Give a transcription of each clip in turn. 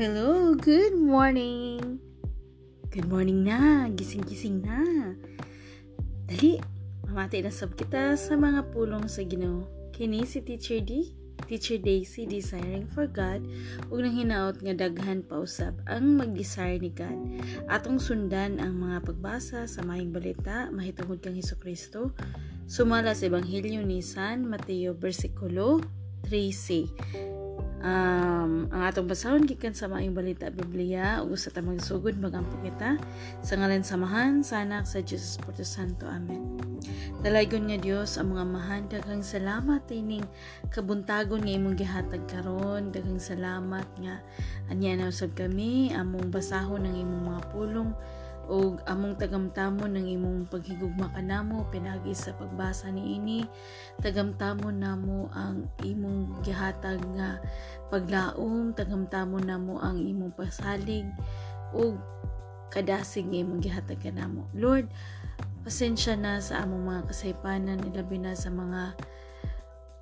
hello! Good morning! Good morning na! Gising-gising na! Dali! Mamati na sab kita sa mga pulong sa Ginoo. Kini si Teacher D, Teacher Daisy Desiring for God ug nang hinaot nga daghan pa usab ang mag-desire ni God. Atong sundan ang mga pagbasa sa maayong balita mahitungod kang Hesus Sumala sa Ebanghelyo ni San Mateo versikulo 3c um, ang atong basahon gikan sa maayong balita Biblia ug sa tamang sugod magampo kita. Sa ngalan samahan sa anak sa Jesus Espiritu Santo. Amen. Dalaygon nga Dios ang mga mahan daghang salamat ining kabuntagon nga imong gihatag karon. Daghang salamat nga anya na usab kami among basahon ng imong mga pulong ug among tagamtamon ng imong paghigugma kanamo pinagi sa pagbasa niini tagamtamon namo ang imong gihatag nga paglaom tagamtamon namo ang imong pasalig ug kadasig nga imong gihatag kanamo Lord pasensya na sa among mga kasaypanan ilabi na sa mga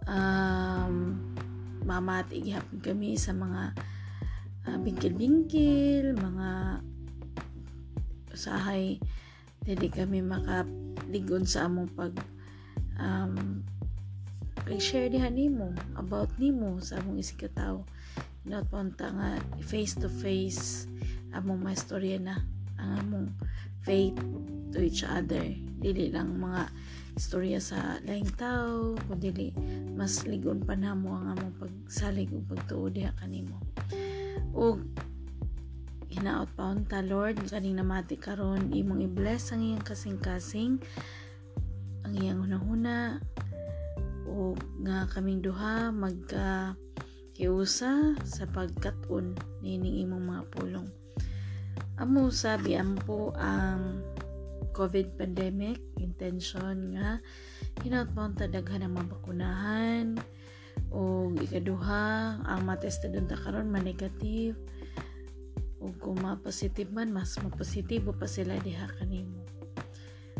um, mamati gihapon kami sa mga uh, bingkil-bingkil mga usahay dili kami makaligon sa among pag um, pag-share diha nimo about nimo sa among isikataw. Not punta nga face to face among maistorya na ang among faith to each other. Dili lang mga istorya sa laing tao kundi mas ligon pa namo ang among pagsalig ug pagtuo diha kanimo ug hinaot paon ta Lord kaning namati karon imong i-bless ang iyang kasing-kasing ang iyang hunahuna o nga kaming duha magka kiusa sa pagkat-on nining imong mga pulong. Amo sabi ampo ang COVID pandemic intention nga hinaot paon ta daghan ang mabakunahan o ikaduha ang matestadon ta karon man negative ug kung ma-positive man mas mapositibo pa sila diha kanimo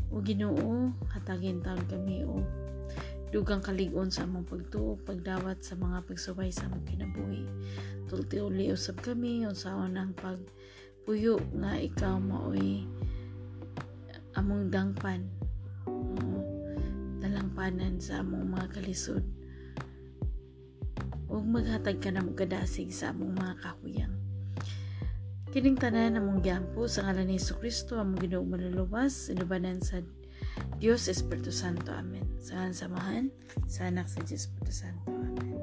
o Ginoo hatagin taon kami o dugang kaligon sa among pagtuo pagdawat sa mga pagsubay sa among kinabuhi. Tulti uli usab kami unsaon ang pagpuyo nga ikaw maoy among dangpan dalangpanan sa among mga kalisod. Ug maghatag ka na kadasig sa among mga kakuyang Kining tanan among giampo sa ngalan ni Kristo among Ginoo maluluwas inubanan sa Dios Espiritu Santo. Amen. Sa samahan sa anak sa Dios Espiritu Santo. Amen.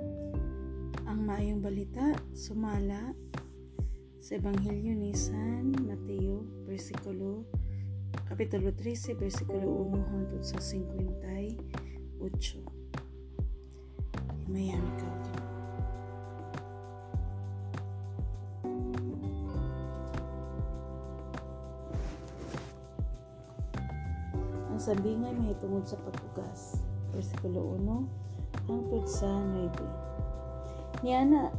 Ang maayong balita sumala sa Ebanghelyo ni San Mateo versikulo kapitulo 13 versikulo 1 hangtod sa 58. Himayan ka. Ang sabingay mahitungod sa pagpugas. Versikulo 1 hangtod sa 9. Niana,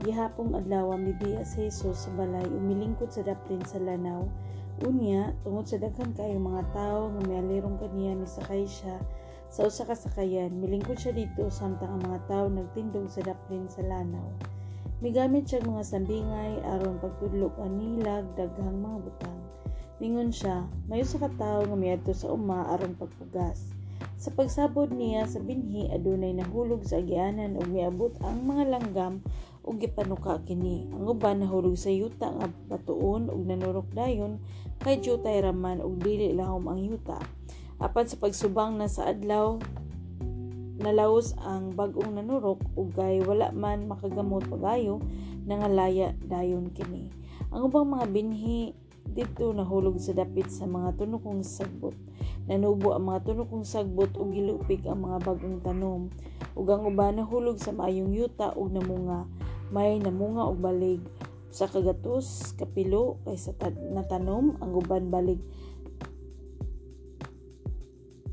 gihapong adlaw mibiya sa Jesus sa balay umilingkod sa daplin sa lanaw. Unya, tungod sa daghan kay mga tawo nga mialirong kaniya ni sakay siya sa usa ka sakayan, milingkod siya dito samtang ang mga tawo nagtindog sa daplin sa lanaw. Migamit siya mga sambingay aron pagtudlok anilag daghang mga butang. Mingon siya, mayo sa katawo nga miadto sa uma aron pagpugas. Sa pagsabod niya sa binhi adunay nahulog sa agianan ug miabot ang mga langgam ug gipanuka kini. Ang uban nahulog sa yuta nga batuon ug nanurok dayon kay jutay raman ug dili lahom ang yuta. Apan sa pagsubang na sa adlaw nalaos ang bag-ong nanurok ug kay wala man makagamot pagayo nangalaya dayon kini. Ang ubang mga binhi dito nahulog sa dapit sa mga tunokong sagbot. Nanubo ang mga tunokong sagbot ug gilupig ang mga bagong tanom. Ug ang uban nahulog sa maayong yuta ug namunga. May namunga og balig sa kagatos kapilo kaysa natanom ang uban balig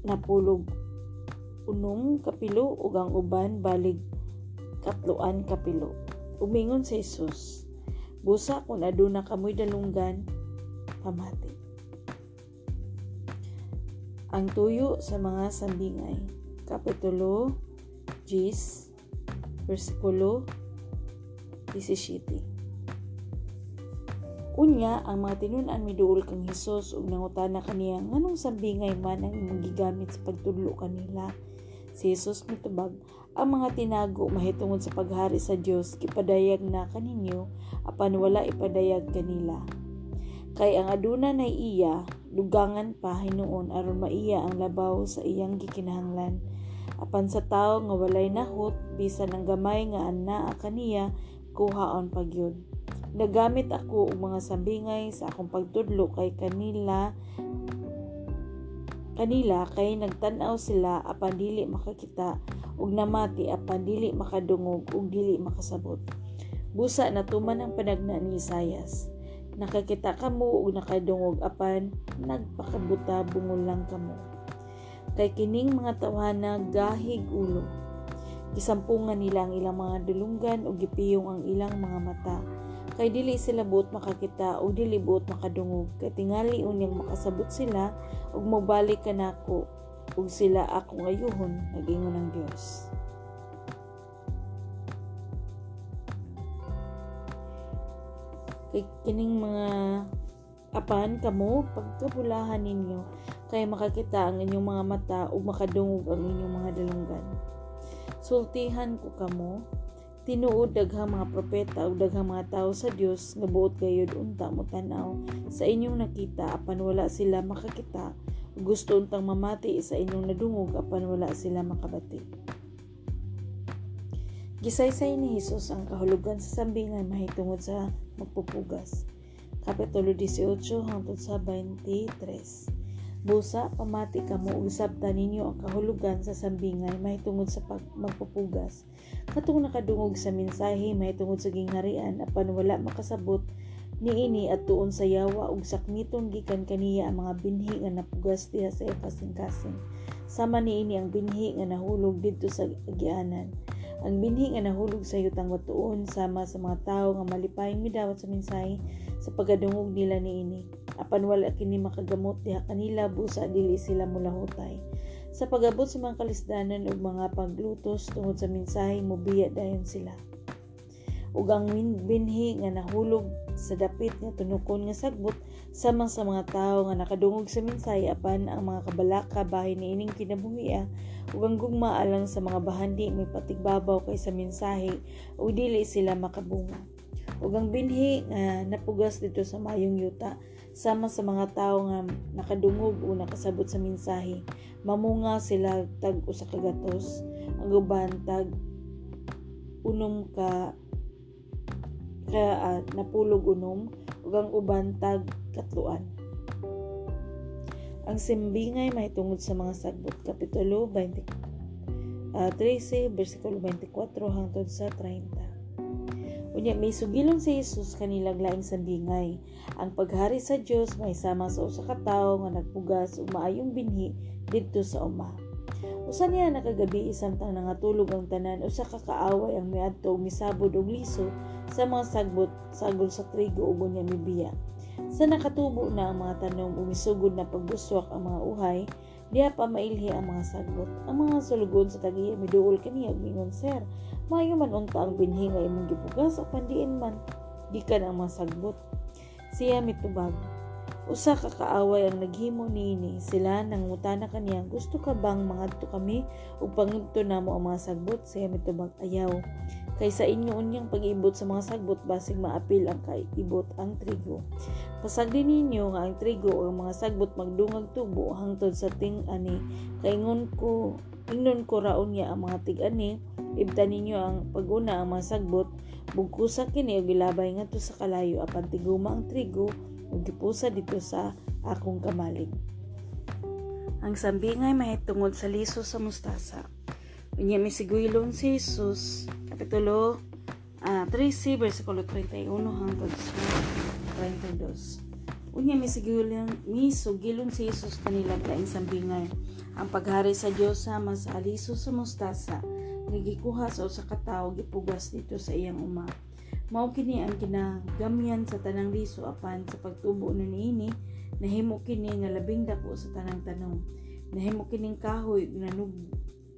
napulog unong kapilo ug ang uban balig katluan kapilo. Umingon sa Jesus, Busa kung aduna kamoy dalunggan, pamati. Ang tuyo sa mga sambingay. Kapitulo 10, versikulo 17. Unya, ang mga tinunan miduol kang Hesus ug nangutana kaniya nganong sambingay man ang imong gigamit sa pagtudlo kanila. Si Hesus mitubag, ang mga tinago mahitungod sa paghari sa Dios gipadayag na kaninyo apan wala ipadayag kanila. Kay ang aduna na iya, dugangan pa hinuon aron maiya ang labaw sa iyang gikinahanglan. Apan sa tao nga walay nahot, bisan ang gamay nga anaa kaniya, kuhaon pagyud. Nagamit ako og mga sambingay sa akong pagtudlo kay kanila kanila kay nagtan-aw sila apan dili makakita ug namati apan dili makadungog ug dili makasabot. Busa natuman ang panagna ni Isayas nakakita kamo ug nakadungog apan nagpakabuta bungol lang kamo kay kining mga tawhana gahig ulo. Gisampungan nila ang ilang mga dulunggan ug gipiyong ang ilang mga mata. Kay dili sila buot makakita ug dili buot makadungog. Kay tingali unyang makasabot sila ug mobalik kanako ug sila ako ngayuhon nagingon ng Dios kay kining mga apan kamo pagkabulahan ninyo kay makakita ang inyong mga mata ug makadungog ang inyong mga dalunggan. Sultihan ko kamo. Tinuod daghang mga propeta ug daghang mga tawo sa Dios nga buot gayud unta mo tan-aw. Sa inyong nakita apan wala sila makakita. Gusto untang mamati sa inyong nadungog apan wala sila makabati Gisaysay ni Hesus ang kahulugan sa sambingan mahitungod sa magpupugas. Kapitulo 18 hangtod sa 23. Busa, pamati ka mo usabta ninyo ang kahulugan sa sambingay mahitungod sa pag magpupugas. Katong nakadungog sa mensahe mahitungod sa gingharian apan wala makasabot niini at tuon sa yawa ug sakmiton gikan kaniya ang mga binhi nga napugas diha sa kasing-kasing. Sama niini ang binhi nga nahulog didto sa agianan ang binhi nga nahulog sa yutang watuon sama sa mga tawo nga malipayong midawat sa mensahe sa pagkadungog nila niini. Apan wala kini makagamot diha kanila busa dili sila mulahutay. Sa pagabot sa mga kalisdanan ug mga paglutos tungod sa mensahe mobiya dayon sila. Ug ang binhi nga nahulog sa dapit nga tunukon nga sagbot samang sa mga tawo nga nakadungog sa mensahe apan ang mga kabalaka bahin niining kinabuhi ug ang gugma alang sa mga bahandi may patigbabaw kay sa mensahe ug dili sila makabunga. Ug ang binhi nga napugas dito sa mayong yuta sama sa mga tawo nga nakadungog o nakasabot sa mensahe mamunga sila tag usa ka gatos. Ang uban tag unom ka ka uh, napulog unom ug ang uban tag katluan ang simbingay mahitungod sa mga sagbot kapitulo 20 uh, 13 bersikulo 24 hangtod sa 30 Unya may sugilon si Jesus kanila laing sambingay. Ang paghari sa Dios may sama sa usa ka tawo nga nagpugas ug maayong binhi didto sa uma. Usa niya nakagabi samtang nangatulog ang tanan usa ka kaaway ang miadto misabod og liso sa mga sagbot sagol sa trigo ug unya mibiya. Sa nakatubo na ang mga tanom umisugod na pagbuswak ang mga uhay, diha pa mailhi ang mga sagbot. Ang mga sulugod sa tagiya miduol kaniya ug mingon, Sir, maayo man unta ang binhi nga imong gibugas o pandiin man gikan ang mga sagbot. Siya mitubag, usa ka kaaway ang naghimo niini sila nang mutana kaniya gusto ka bang mangadto kami? Ug pangudto namo ang mga sagbot. Siya mitubag ayaw. Kay sa inyo unyang pag-ibot sa mga sagbot basig maapil ang kaibot ang trigo. Pasagdi ninyo nga ang trigo o ang mga sagbot magdungag tubo hangtod sa ting ani kaingon ko ingnon ko raon niya ang mga tig-ani. Ibta ninyo ang paguna ang mga sagbot. Bugkusa kini og gilabay ngadto sa kalayo apan tiguma ang trigo ug gipusa dito sa akong kamalig. Ang sambingay mahitungod sa liso sa mustasa. Unya may siguyilon si Jesus, Kapitulo uh, 13, versikulo 31 hanggang sa 32. Unya may siguyilon, may sugilon si Jesus kanila kaing sambingay. Ang paghari sa Dios sama sa aliso sa mustasa, nagikuha sa usa ka tawo gipugas dito sa iyang uma. Mao kini ang kinagamyan sa tanang liso apan sa pagtubo na niini, nahimo kini nga labing dako sa tanang tanong. Nahimo kining kahoy nanug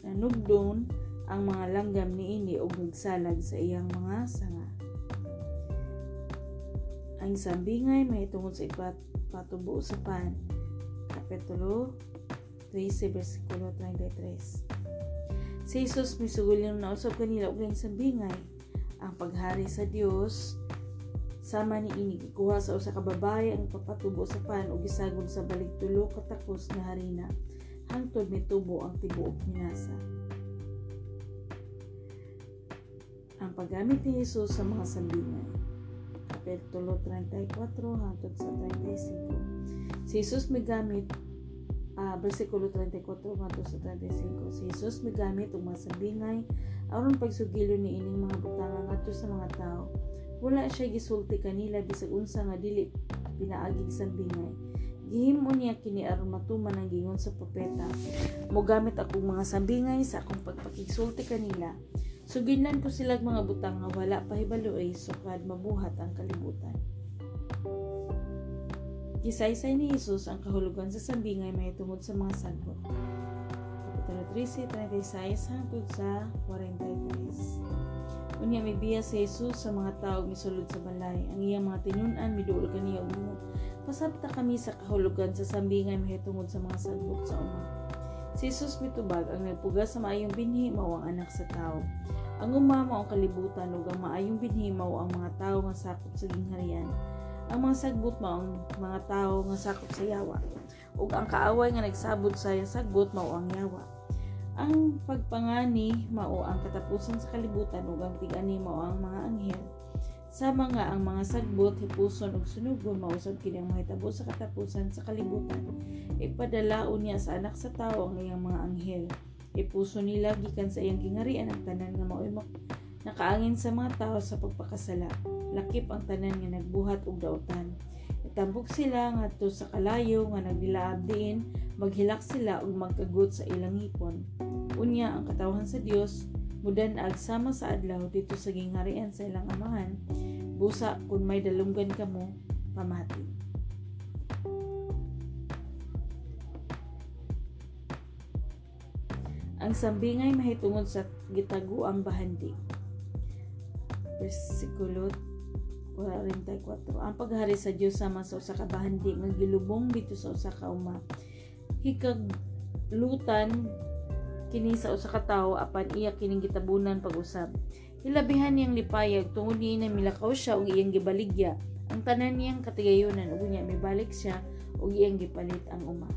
nanugdon ang mga langgam ni ini og nagsalag sa iyang mga sanga. ang sambingay mahitungod sa ipat patubo sa pan. Kapitulo 13, versikulo 33. Si Jesus misugulin na usab kanila og ang sambingay. Ang paghari sa Dios sama ni ini gikuha sa usa ka babaye ang papatubo sa pan ug gisagol sa balik tulo ka takos nga harina hangtod mitubo ang tibuok minasa. Ang paggamit ni Jesus sa mga sambingay. Kapitulo 34 hangtod sa 35. Si Jesus may gamit uh, versikulo 34 hangtod sa 35. Si Jesus may gamit og mga sambingay aron pagsugilo ni ining mga butanga ngadto sa mga tao. Wala siya gisulti kanila bisag unsa nga dili pinaagi sambingay. Gihimo niya kini aron matuman ang gingon sa propeta. Mogamit akong mga sambingay sa akong pagpakigsulti kanila Suginan ko sila mga butang nga wala pahibaloy sukad mabuhat ang kalibutan. Gisaysay ni Jesus ang kahulugan sa sambingay may tungod sa mga sagbot. Kapitulo 13, 36 hangtod sa 43. Unya may biya sa Jesus sa mga tao misulod sa balay. Ang iyang mga tinunan miduol kaniya og Pasabta kami sa kahulugan sa sambingay mahitungod sa mga sagbot sa uma. Si Jesus mitubag ang nagpuga sa maayong binhi mao ang anak sa tao. Ang umama ang kalibutan ug ang maayong binhi mao ang mga tawo nga sakop sa gingharian. Ang mga sagbot mao ang mga tawo nga sakop sa yawa. Ug ang kaaway nga nagsabot sa sagbot mao ang yawa. Ang pagpangani mao ang katapusan sa kalibutan ug ang tigani mao ang mga anghel. Sa mga ang mga sagbot, hipuson ug sunugon mausab kini ang mahitabo sa katapusan sa kalibutan. Ipadalaon niya sa anak sa tawo ang iyang mga anghel Ipuso nila gikan sa iyang gingarian ang tanan nga maoy nakaangin sa mga tao sa pagpakasala. Lakip ang tanan nga nagbuhat og daotan. Itambok sila ngadto sa kalayo nga nagdilaab diin, maghilak sila ug magkagut sa ilang hipon. Unya ang katawhan sa Dios mudan-ag sama sa adlaw dito sa gingarian sa ilang amahan. Busa kun may dalunggan kamo pamati. Ang sambingay mahitungod sa gitagu ang bahandi. Versikulo 44. Ang paghari sa Dios sama sa usa ka bahandi nga gilubong dito sa usa ka uma. Hikag lutan kini sa usa ka tawo apan iya kining gitabunan pag-usab. Hilabihan niyang lipayag tungod ni na milakaw siya og iyang gibaligya. Ang tanan niyang katigayonan ug niya mibalik siya og iyang gipalit ang uma.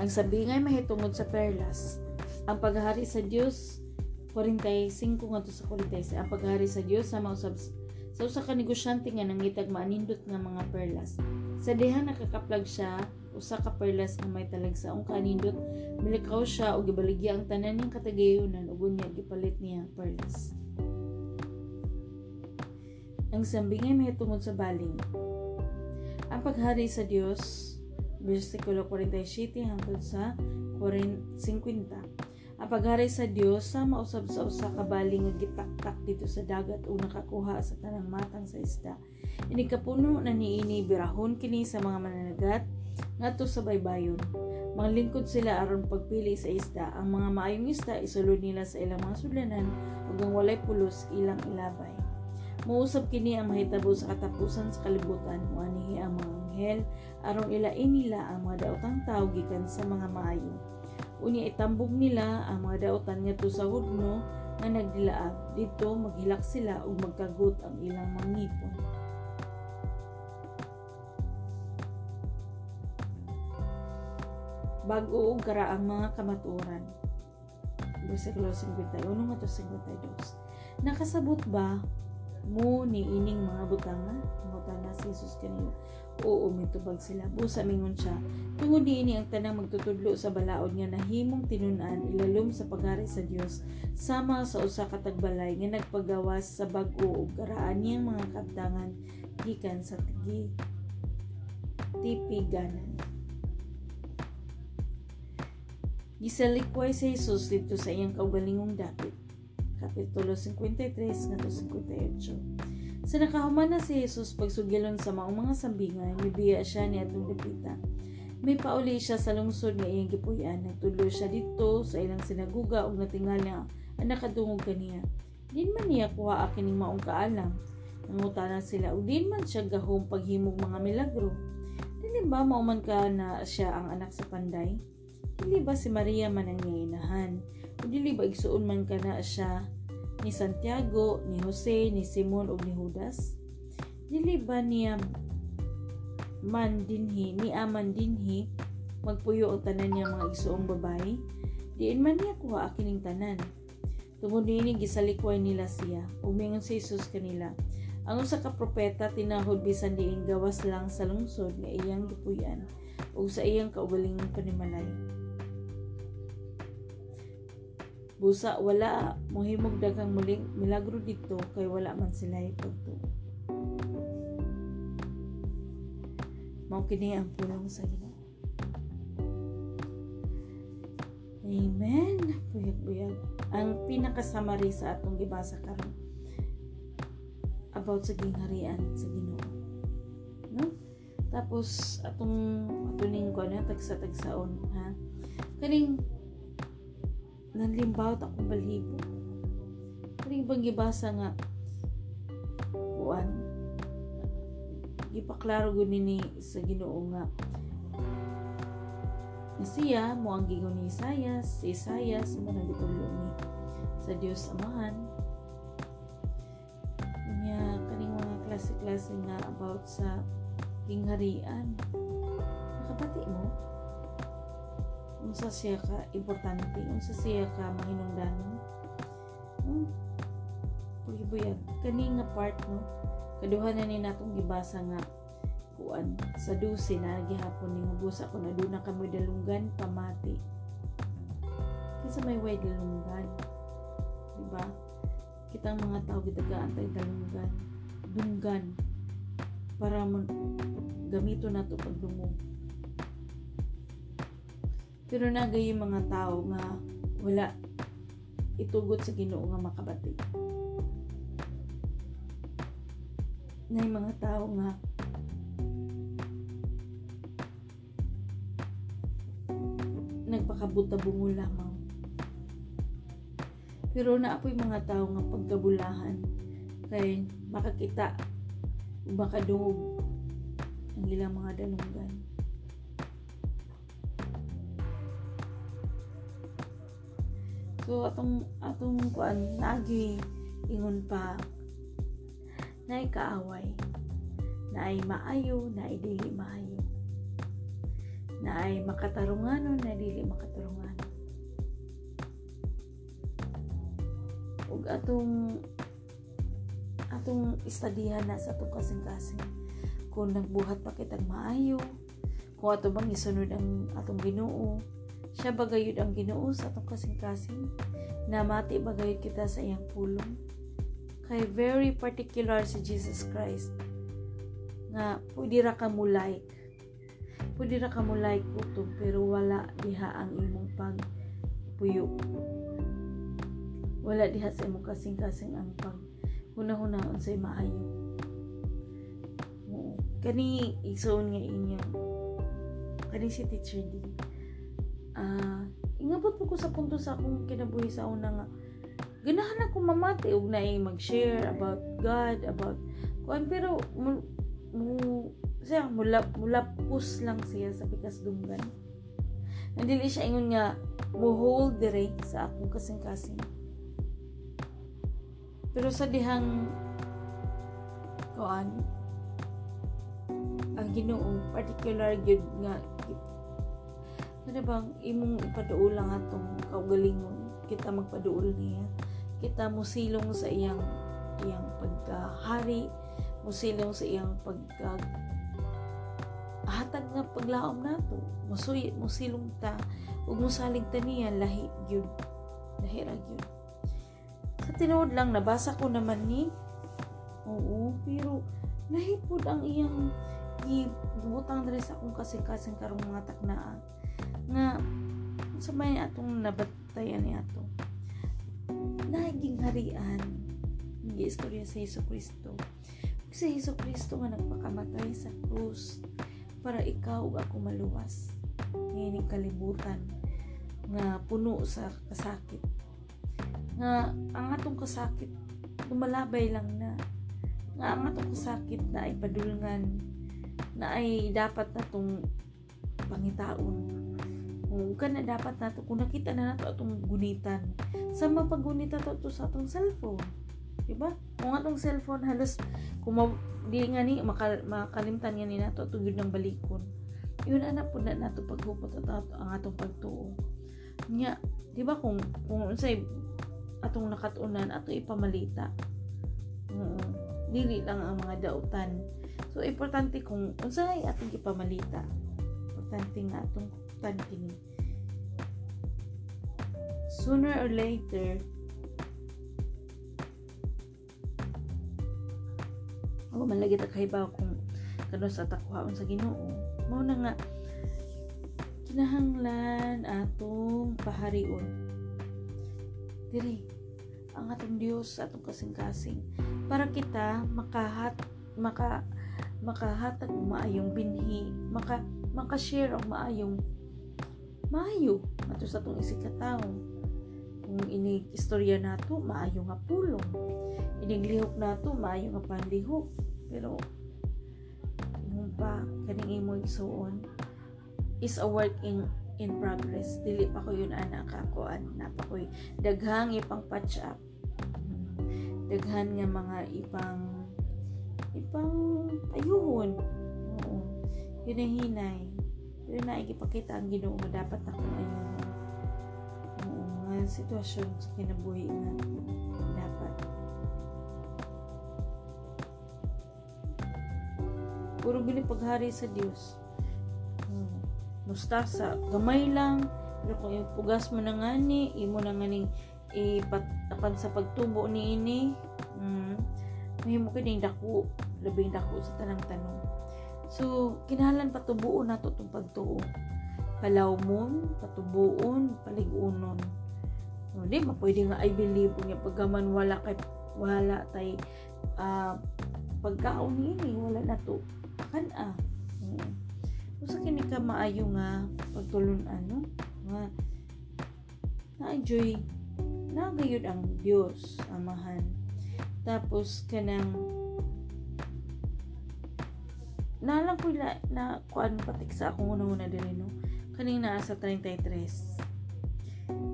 Ang sabingay mahitungod sa perlas. Ang paghari sa Dios 45 ngadto sa 46. Ang paghari sa Dios sa mausab sa usa ka negosyante nga nangitag maanindot nga mga perlas. Sa diha nakakaplag siya usa ka perlas nga may talagsaong kanindot milikaw siya og gibaligya ang tanan niyang katagayonan ug unya gipalit niya ang perlas. Ang sambingay mahitungod sa baling. Ang paghari sa Dios versikulo 47 hangtod sa 50. Ang paghari sa Dios sa mausab sa usa ka bali nga gitaktak dito sa dagat o nakakuha sa tanang matang sa isda. Ini kapuno na niini birahon kini sa mga mananagat ngadto sa baybayon. Mga lingkod sila aron pagpili sa isda. Ang mga maayong isda isulod nila sa ilang mga sudlanan ug ang walay pulos ilang ilabay. Muusab kini ang mahitabo sa katapusan sa kalibutan, muanihi ang mga anghel aron ilain nila ang mga daotang gikan sa mga maayo. Unya itambog nila ang mga daotan ngadto sa hudno nga nagdilaab. Dito maghilak sila ug magkagut ang ilang mangipon. Bago og karaang mga kamaturan. Versikulo 51 ngadto 52. Nakasabot ba mo ni ining mga butanga. Mutana si Jesus kaniyo oo mitubag sila. Busa mingon siya tungod ini ang tanang magtutudlo sa balaod nga nahimong tinunan ilalom sa pagari sa Dios sama sa usa ka tagbalay nga nagpagawas sa bag-o ug karaan niyang mga kabtangan gikan sa tigi tipiganan Gisalikway si Jesus dito sa iyang kaugalingong dapit Kapitulo 53 nga 58. Sa nakahuman na si Jesus pagsugilon sa maong mga sambingay, mibiya siya ni atong dapita. May pauli siya sa lungsod nga iyang gipuy-an. Nagtudlo siya dito sa ilang sinaguga ug natingal niya ang nakadungog kaniya. din man niya kuha kining maong kaalam nangutana sila ug din man siya gahom paghimog mga milagro dili ba mao man ka na siya ang anak sa panday dili ba si Maria man ang inahan dili ba igsuon man ka na siya ni Santiago ni Jose ni Simon ug ni Judas dili ba niya man dinhi ni aman dinhi magpuyo ang tanan niya mga igsuong babae diin man niya kuha kining tanan Tungod niini gisalikway nila siya. Umingon si Jesus kanila. Ang usa ka propeta tinahod bisan diin gawas lang sa lungsod nga iyang gipuy-an ug sa iyang kaugalingong panimalay. Busa wala mohimog daghang muling milagro dito kay wala man sila pagtuo. Mao kini ang pulong sa Ginoo. Amen. Buyag-buyag. Ang pinakasamari sa atong gibasa karon about sa gingharian sa Ginoo. No? Tapos atong atuning ko na tagsa-tagsaon ha. Kaning nanlimbaw ta akong balhibo. Kaning bang gibasa nga kuan gipaklaro gud ni sa Ginoo nga na siya mo ang gingon ni Isayas, si Isayas mo nang gitulong ni sa Dios Amahan. Nya kaning mga klase-klase nga about sa kingharian. Nakabati mo? Unsa siya ka importante, unsa siya ka mahinungdanon. Hmm? Pugibuyag, kani nga part no, kaduha na ni natong gibasa nga kuan sa dusi na gihapon ning busa ko na doon na kami dalunggan pamati. Kasi may way dalunggan di ba kitang mga tao gitagaan tayo dalunggan. Dunggan. Para mo gamito na to pagdungog pero nagay yung mga tao nga wala itugot sa Ginoo nga makabati na yung mga tao nga nagpakabuta-bungo lamang. Pero naapoy mga tao nga pagkabulahan kay makakita makadungog ang ilang mga danunggan. So atong atong kuan nagi ingon pa na kaaway na ay maayo na ay dili maayo na ay makatarunganon na dili makatarunganon. Ug atong atong istadihan na sa atong kasing-kasing kung nagbuhat pa kitang maayo kung ato bang isunod ang atong Ginoo siya bagayod ang Ginoo sa atong kasing-kasing. Na mati bagayod kita sa iyang pulong. Kay very particular si Jesus Christ nga pwede ra ka mo like. Pwede ra ka mo like kutob pero wala diha ang imong pag puyo wala diha sa imong kasing-kasing ang pag hunahunahon sa maayo kani igsoon nga inyong kani si teacher din ah ingabot po ko sa punto sa akong kinabuhi sa una nga ganahan ako mamati og naay mag-share about God about kuan pero mo, mo siya mula mulapos lang siya sa pikas dunggan Nandili siya ingon nga mo hold dire sa akong kasing-kasing. Pero sa dihang kuan ang Ginoo particular gyud nga ano bang imong ipaduol lang atong kaugalingon? Kita magpaduol niya. Kita musilong sa iyang iyang pagkahari musilong sa iyang pagka hatag nga paglaom nato. Musuy musilong ta. Ug musalig ta niya lahi gyud. Lahi ra gyud. Sa tinuod lang nabasa ko naman ni oo pero lahi pud ang iyang gibutang diri sa akong kasing-kasing karong mga taknaa nga sa may atong nabatayan ni ato naging harian ng istorya sa Heso Kristo si Heso Kristo nga nagpakamatay sa krus para ikaw ug ako maluwas ngayon kalibutan nga puno sa kasakit. Nga ang atong kasakit lumalabay lang na. Nga ang atong kasakit na ay padulngan na ay dapat natong pangitaon ka na dapat nato kung nakita na nato atong gunitan. Sa mapagunita to, to sa atong cellphone. Diba? Kung atong cellphone halos kung ma, di nga ni maka, makalimtan nga ni nato atong yun ng balikon yun anak po na nato paghupot at ato, ang atong pagtuo. Nya di ba kung kung unsay atong nakatunan ato ipamalita? Oo. dili lang ang mga dautan. So importante kung unsay atong ipamalita importante nga atong tan kini sooner or later o malagi ta kahibaw kung kano sa takwaon sa Ginoo. Mao na nga kinahanglan atong paharion. Diri ang atong Dios atong kasing-kasing para kita makahat maka makahatag maayong binhi maka maka-share og maayong maayo. Ato sa atong isig ka tawo kung ini istorya nato maayo nga pulong ining lihok nato maayo nga panlihok pero yung pa kaning imo igsuon is a work in in progress. Dili pa ko yun ana kakuan. Na pa ko daghang ipang patch up. Daghan nga mga ipang ipang ayuhon. Oo. Hinay-hinay pero na ang Ginoo nga dapat ako oo mga sitwasyon sa kinabuhi nga. Dapat. Puro gini paghari sa Dios hmm. mustasa gamay lang. Pero kung ipugas mo na nga ni imo na nga ning ipatapan sa pagtubo ni ini. Mm, mahimo kining dako. Labing dako sa tanang tanong so kinahanglan patubuon nato tong pagtuo palawmon patubuon paligunon. No, di ba? Pwede nga I believe nga paggaman wala kay wala tay uh, pagkaon ini wala na to. Kan ah. Mm. Usa kini ka maayo nga pagtulon ano? Nga na-enjoy na gayud ang Dios amahan. Tapos kanang nalang ko na, na kuan patik sa akong una-una diri no? Kaning naa sa 33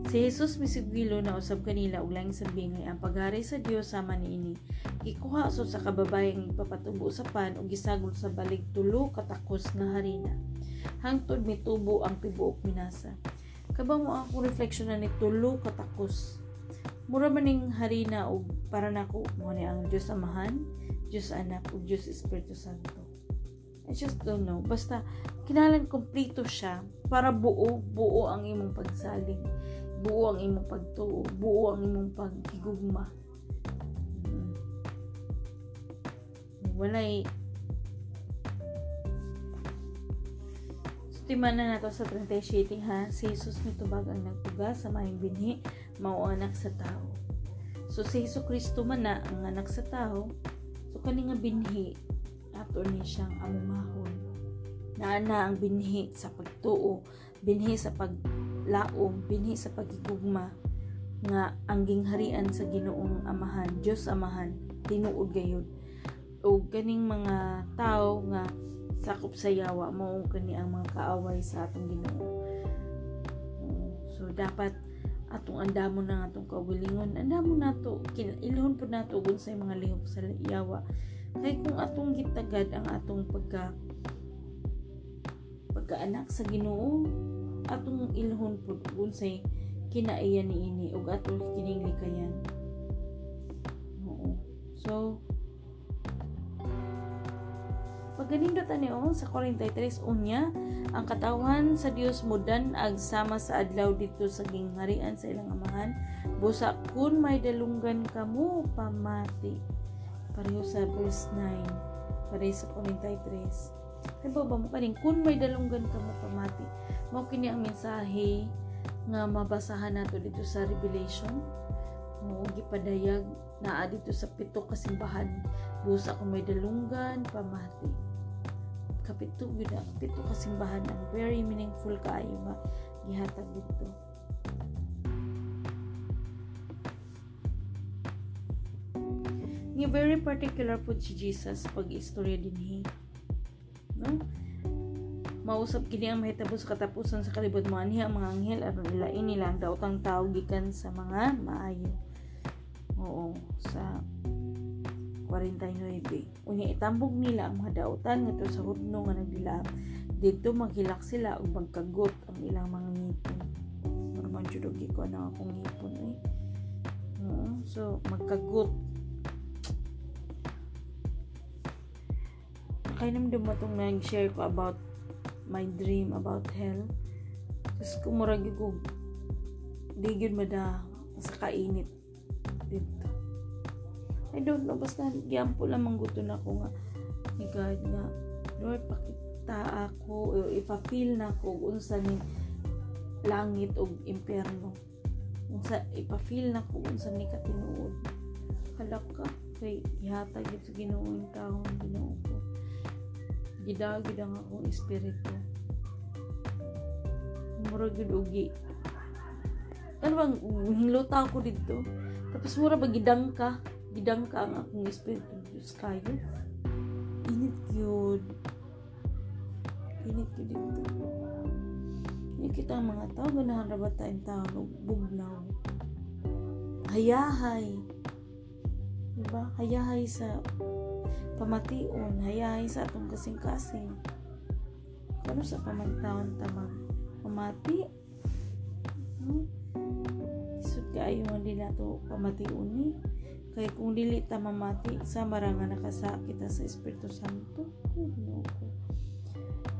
Si Jesus misigwilo na usab kanila og laing sabi nga ang paghari sa Dios sama niini gikuha so sa kababayang ipapatubo sa pan ug gisagol sa balig tulo katakos nga harina. Hangtod mitubo ang tibuok minasa. Kabang mo ako reflection na ni tulo katakos mura maning harina og para nako mo ni ang Dios Amahan, Dios Anak ug Dios Espiritu Santo. I just don't know. Basta kinalan kompleto siya para buo, buo ang imong pagsalig, buo ang imong pagtuo, buo ang imong pagkigugma. Hmm. Walay Timan na nato sa 37 ha, si Jesus mitubag ang nagtuga sa maayong binhi, mao anak sa tao. So si Hesus Kristo man na ang anak sa tao, so kani nga binhi ato ni siyang amumahon. Naa na ang binhi sa pagtuo, binhi sa paglaom, binhi sa pagigugma nga ang gingharian sa Ginoong Amahan, Dios Amahan, tinuod gayud. O kaning mga tao nga sakop sa yawa mo kani ang mga kaaway sa atong Ginoo. So dapat atong andamon na atong kaugalingon, andamon nato ilhon pud nato ug sa mga lihok sa yawa. Kay kung atong gitagad ang atong pagka pagkaanak sa Ginoo, atong ilhon pud unsay kinaiyan niini ug atong kining likayan. Oo. So, Pagganindot anion sa 43 unya, ang katawan sa Dios mudan ag sama sa adlaw dito sa gingharian sa ilang amahan, busa kun may dalunggan kamo pamati. Pareho sa verse 9, pareho sa 43. Kaya ba mo kaning kun may dalunggan kamo pamati. Mao kini ang mensahe nga mabasahan nato dito sa Revelation. Mo gipadayag naa dito sa pito kasimbahan busa kung may dalunggan pamati kapito gyud kapito kasimbahan ang very meaningful kaayo nga gihatag dito nga very particular po si Jesus pag istorya dinhi no? Mausap kini ang mahitabo sa katapusan sa kalibot mo anhi ang mga anghel aron ilain nila ang daotang tao gikan sa mga maayo. Oo sa 49 unya itambog nila ang mga daotan ngadto sa hudno nga nagdilaam dito maghilak sila ug magkagot ang ilang mga ngipon. Normal jud og ko na akong ngipon eh. Oo so magkagot Kainamdam mo itong nag-share ko about my dream about hell. Tapos kumurag ko, di yun mada sa kainit dito. I don't know, basta gyampo lamang gusto na ako nga ni God nga Lord, pakita ako ipa-feel na ako unsa ni langit o impyerno. Unsa ipa-feel na ko unsa ni katinuod. Halak ka kay ihatag sa Ginoo ang taon Ginoo ko gidagid ang akong espiritu murag gud ugi. Ano bang hinluta ako dito. Tapos mura ba gidang ka gidang ka ang akong espiritu Diyos kayo init yun. Init yun dito. Hindi kita ang mga tao ganahan ba tayong tao? Bugnaw. Hayahay. Diba? Hayahay sa pamation hayay sa atong kasing-kasing. Kano sa pamantawon tamang pamati no? isod kaayo nga di nato pamation ni. Kay kung dili ta mamati sa maranga nakasa kita sa Espiritu Santo ko.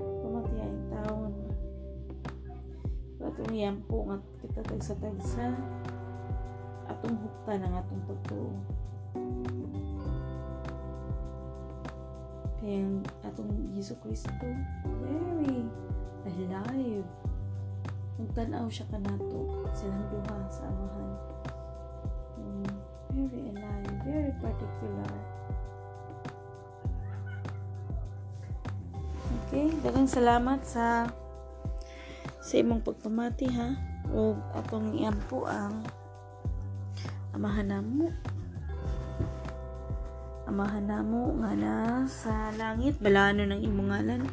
Pamati ay taon. Atong yampo nga kita tagsa tagsa atong hukta ng atong pagtuo kaya atong Yesu Kristo very alive. Magtanaw siya kanato silang duha sa amahan. Mm, very alive. Very particular. Okay dagang salamat sa sa imong pagpamati ha? O atong iampo ang amahan namo amahan namo nga na sa langit balano ng imong ngalan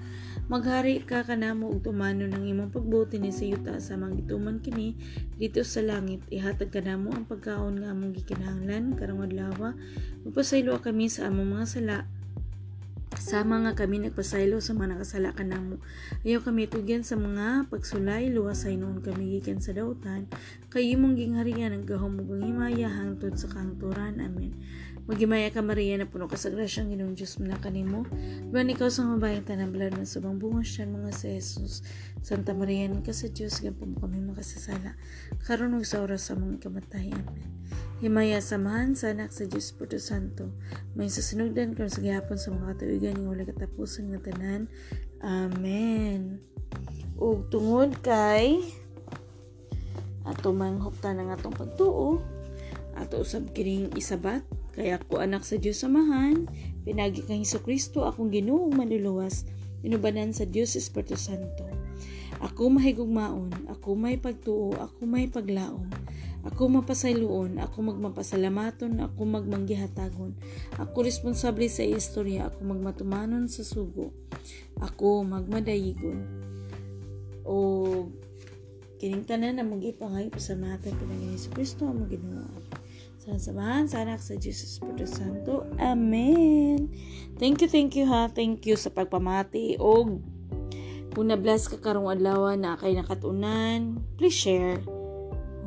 maghari ka kanamo og tumano ng imong pagbuti ni sa yuta sa mangituman kini dito sa langit ihatag kanamo ang pagkaon nga among gikinahanglan karong adlaw magpasaylo kami sa among mga sala Sama nga kami nagpasaylo sa mga nakasala ka namo. Ayaw kami tugyan sa mga pagsulay, luwasay noon kami gikan sa dautan. Kayo mong gingharian ang gahom mo himaya hangtod sa kahangturan. Amen. Magimaya ka Maria na puno ka sa grasyang Ginoong Diyos mo na kanimo. Ban ikaw sa mabayang tanang balad ng subang bunga siya mga sa Jesus. Santa Maria ni ka sa Diyos, gapo mo kami makasasala. Karon sa oras sa mga kamatay. Amen. Himaya samahan sa anak sa Diyos Puto Santo. May susunugdan karon sa gihapon sa mga katuigan ng wala katapusan ng tanan. Amen. Ug tungod kay ato manghupta ng atong pagtuo ato usab kining isabat kaya ako anak sa Diyos samahan, pinagi kang Heso Kristo akong Ginoong manluluwas, inubanan sa Diyos Espiritu Santo. Ako mahigugmaon, ako may pagtuo, ako may paglaom. Ako mapasayloon, ako magmapasalamaton, ako magmanggihatagon. Ako responsable sa istorya, ako magmatumanon sa sugo. Ako magmadayigon. O kining tanan na magipangay pasamatan pinagin Heso Kristo ang maginawa. Sa samahan sa anak sa Jesus Espiritu Santo. Amen. Thank you, thank you ha. Thank you sa pagpamati. O kung na-bless ka karong adlaw na kay nakatunan, please share.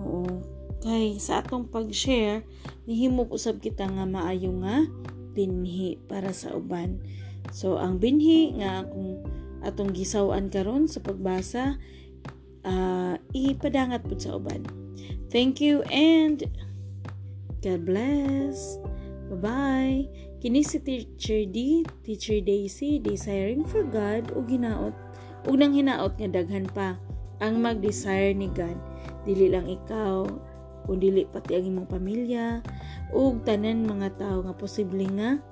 Oo. Kay sa atong pag-share, nihimo usab kita nga maayo nga binhi para sa uban. So ang binhi nga kung atong gisawan karon sa pagbasa, uh, ipadangat pud sa uban. Thank you and God bless. Bye-bye. Kini si Teacher D, Teacher Daisy, desiring for God o ginaot ug nang hinaot nga daghan pa ang mag-desire ni God. Dili lang ikaw, kung dili pati ang imong pamilya ug tanan mga tao nga posible nga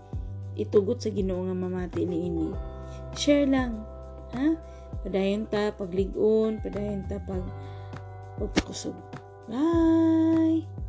itugot sa Ginoo nga mamati niini. Share lang, ha? Padayon ta paglig-on, padayon ta pag pagpakusog. Bye.